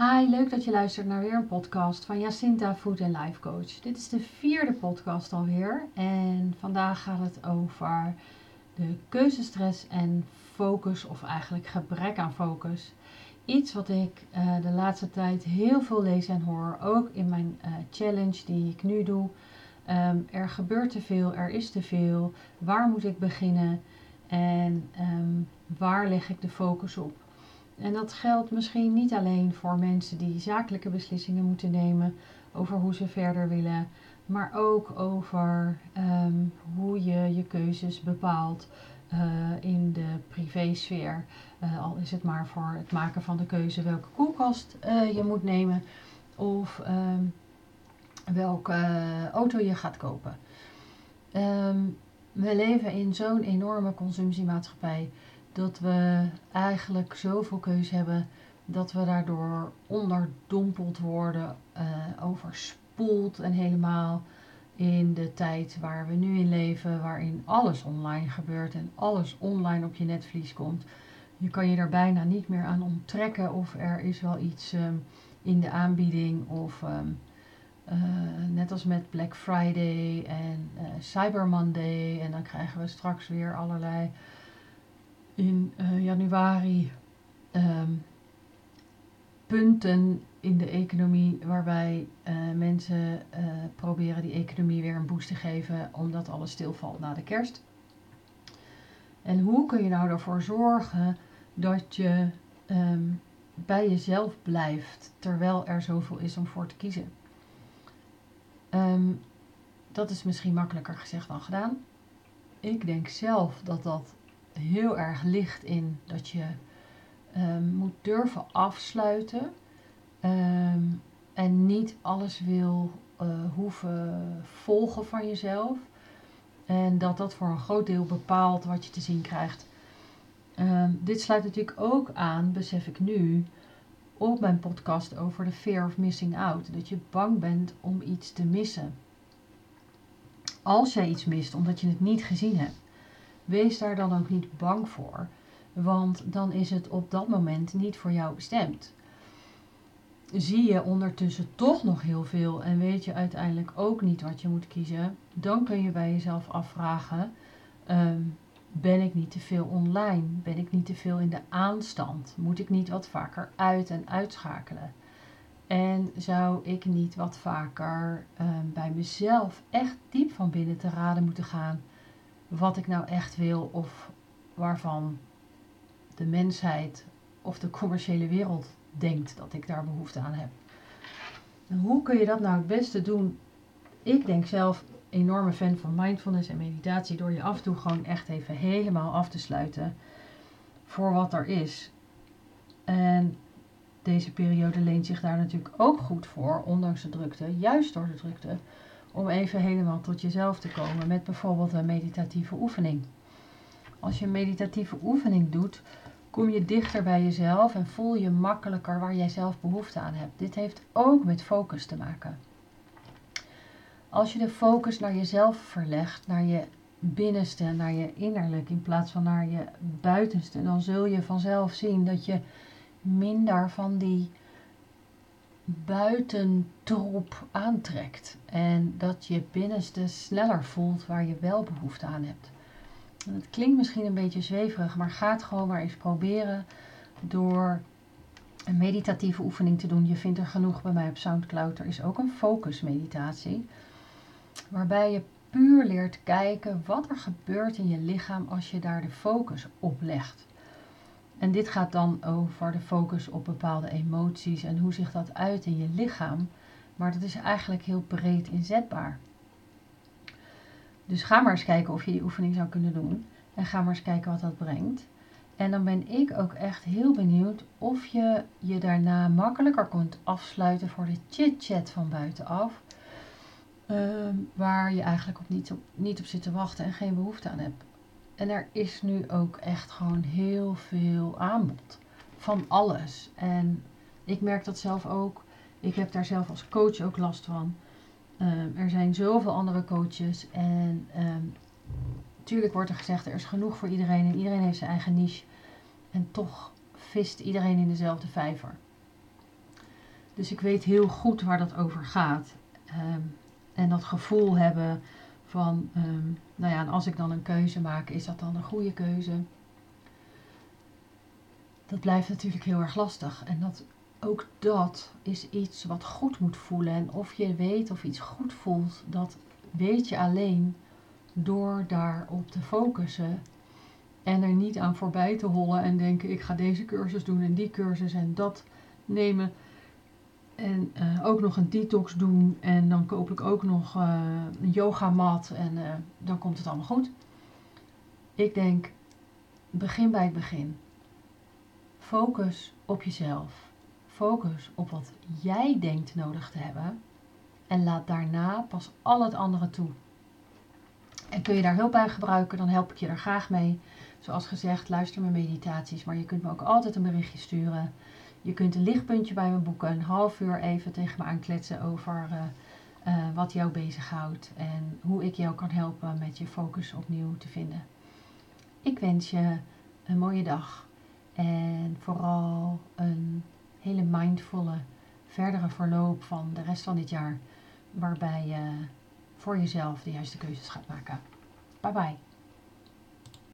Hi, leuk dat je luistert naar weer een podcast van Jacinta Food and Life Coach. Dit is de vierde podcast alweer en vandaag gaat het over de keuzestress en focus of eigenlijk gebrek aan focus. Iets wat ik uh, de laatste tijd heel veel lees en hoor, ook in mijn uh, challenge die ik nu doe. Um, er gebeurt te veel, er is te veel. Waar moet ik beginnen en um, waar leg ik de focus op? En dat geldt misschien niet alleen voor mensen die zakelijke beslissingen moeten nemen over hoe ze verder willen, maar ook over um, hoe je je keuzes bepaalt uh, in de privésfeer. Uh, al is het maar voor het maken van de keuze welke koelkast uh, je moet nemen of um, welke auto je gaat kopen. Um, we leven in zo'n enorme consumptiemaatschappij dat we eigenlijk zoveel keus hebben dat we daardoor onderdompeld worden, uh, overspoeld en helemaal in de tijd waar we nu in leven, waarin alles online gebeurt en alles online op je netvlies komt. Je kan je er bijna niet meer aan onttrekken of er is wel iets um, in de aanbieding of um, uh, net als met Black Friday en uh, Cyber Monday en dan krijgen we straks weer allerlei in uh, januari um, punten in de economie waarbij uh, mensen uh, proberen die economie weer een boost te geven omdat alles stilvalt na de kerst. En hoe kun je nou ervoor zorgen dat je um, bij jezelf blijft terwijl er zoveel is om voor te kiezen? Um, dat is misschien makkelijker gezegd dan gedaan. Ik denk zelf dat dat heel erg ligt in dat je um, moet durven afsluiten um, en niet alles wil uh, hoeven volgen van jezelf. En dat dat voor een groot deel bepaalt wat je te zien krijgt. Um, dit sluit natuurlijk ook aan, besef ik nu, op mijn podcast over de fear of missing out. Dat je bang bent om iets te missen. Als jij iets mist omdat je het niet gezien hebt, wees daar dan ook niet bang voor, want dan is het op dat moment niet voor jou bestemd. Zie je ondertussen toch nog heel veel en weet je uiteindelijk ook niet wat je moet kiezen, dan kun je bij jezelf afvragen: um, ben ik niet te veel online? Ben ik niet te veel in de aanstand? Moet ik niet wat vaker uit en uitschakelen? En zou ik niet wat vaker um, bij mezelf echt diep van binnen te raden moeten gaan wat ik nou echt wil of waarvan de mensheid of de commerciële wereld denkt dat ik daar behoefte aan heb. En hoe kun je dat nou het beste doen? Ik denk zelf enorme fan van mindfulness en meditatie door je af en toe gewoon echt even helemaal af te sluiten voor wat er is. En deze periode leent zich daar natuurlijk ook goed voor, ondanks de drukte, juist door de drukte, om even helemaal tot jezelf te komen met bijvoorbeeld een meditatieve oefening. Als je een meditatieve oefening doet, kom je dichter bij jezelf en voel je makkelijker waar jij zelf behoefte aan hebt. Dit heeft ook met focus te maken. Als je de focus naar jezelf verlegt, naar je binnenste, naar je innerlijk in plaats van naar je buitenste, dan zul je vanzelf zien dat je minder van die buitentroep aantrekt. En dat je binnenste sneller voelt waar je wel behoefte aan hebt. En het klinkt misschien een beetje zweverig, maar ga het gewoon maar eens proberen door een meditatieve oefening te doen. Je vindt er genoeg bij mij op Soundcloud. Er is ook een focus meditatie. Waarbij je puur leert kijken wat er gebeurt in je lichaam als je daar de focus op legt. En dit gaat dan over de focus op bepaalde emoties en hoe zich dat uit in je lichaam. Maar dat is eigenlijk heel breed inzetbaar. Dus ga maar eens kijken of je die oefening zou kunnen doen. En ga maar eens kijken wat dat brengt. En dan ben ik ook echt heel benieuwd of je je daarna makkelijker kunt afsluiten voor de chit-chat van buitenaf. Uh, waar je eigenlijk op niet, op niet op zit te wachten en geen behoefte aan hebt. En er is nu ook echt gewoon heel veel aanbod van alles. En ik merk dat zelf ook. Ik heb daar zelf als coach ook last van. Um, er zijn zoveel andere coaches. En natuurlijk wordt er gezegd, er is genoeg voor iedereen. En iedereen heeft zijn eigen niche. En toch vist iedereen in dezelfde vijver. Dus ik weet heel goed waar dat over gaat. Ehm, en dat gevoel hebben van, ehm, nou ja, en als ik dan een keuze maak, is dat dan een goede keuze? Dat blijft natuurlijk heel erg lastig. En dat, ook dat is iets wat goed moet voelen. En of je weet of iets goed voelt, dat weet je alleen door daarop te focussen. En er niet aan voorbij te hollen en denken: ik ga deze cursus doen en die cursus en dat nemen. En uh, ook nog een detox doen. En dan koop ik ook nog uh, een yogamat. En uh, dan komt het allemaal goed. Ik denk, begin bij het begin. Focus op jezelf. Focus op wat jij denkt nodig te hebben. En laat daarna pas al het andere toe. En kun je daar hulp bij gebruiken, dan help ik je er graag mee. Zoals gezegd, luister mijn meditaties. Maar je kunt me ook altijd een berichtje sturen. Je kunt een lichtpuntje bij me boeken, een half uur even tegen me aankletsen over uh, uh, wat jou bezighoudt en hoe ik jou kan helpen met je focus opnieuw te vinden. Ik wens je een mooie dag en vooral een hele mindvolle verdere verloop van de rest van dit jaar, waarbij je voor jezelf de juiste keuzes gaat maken. Bye bye.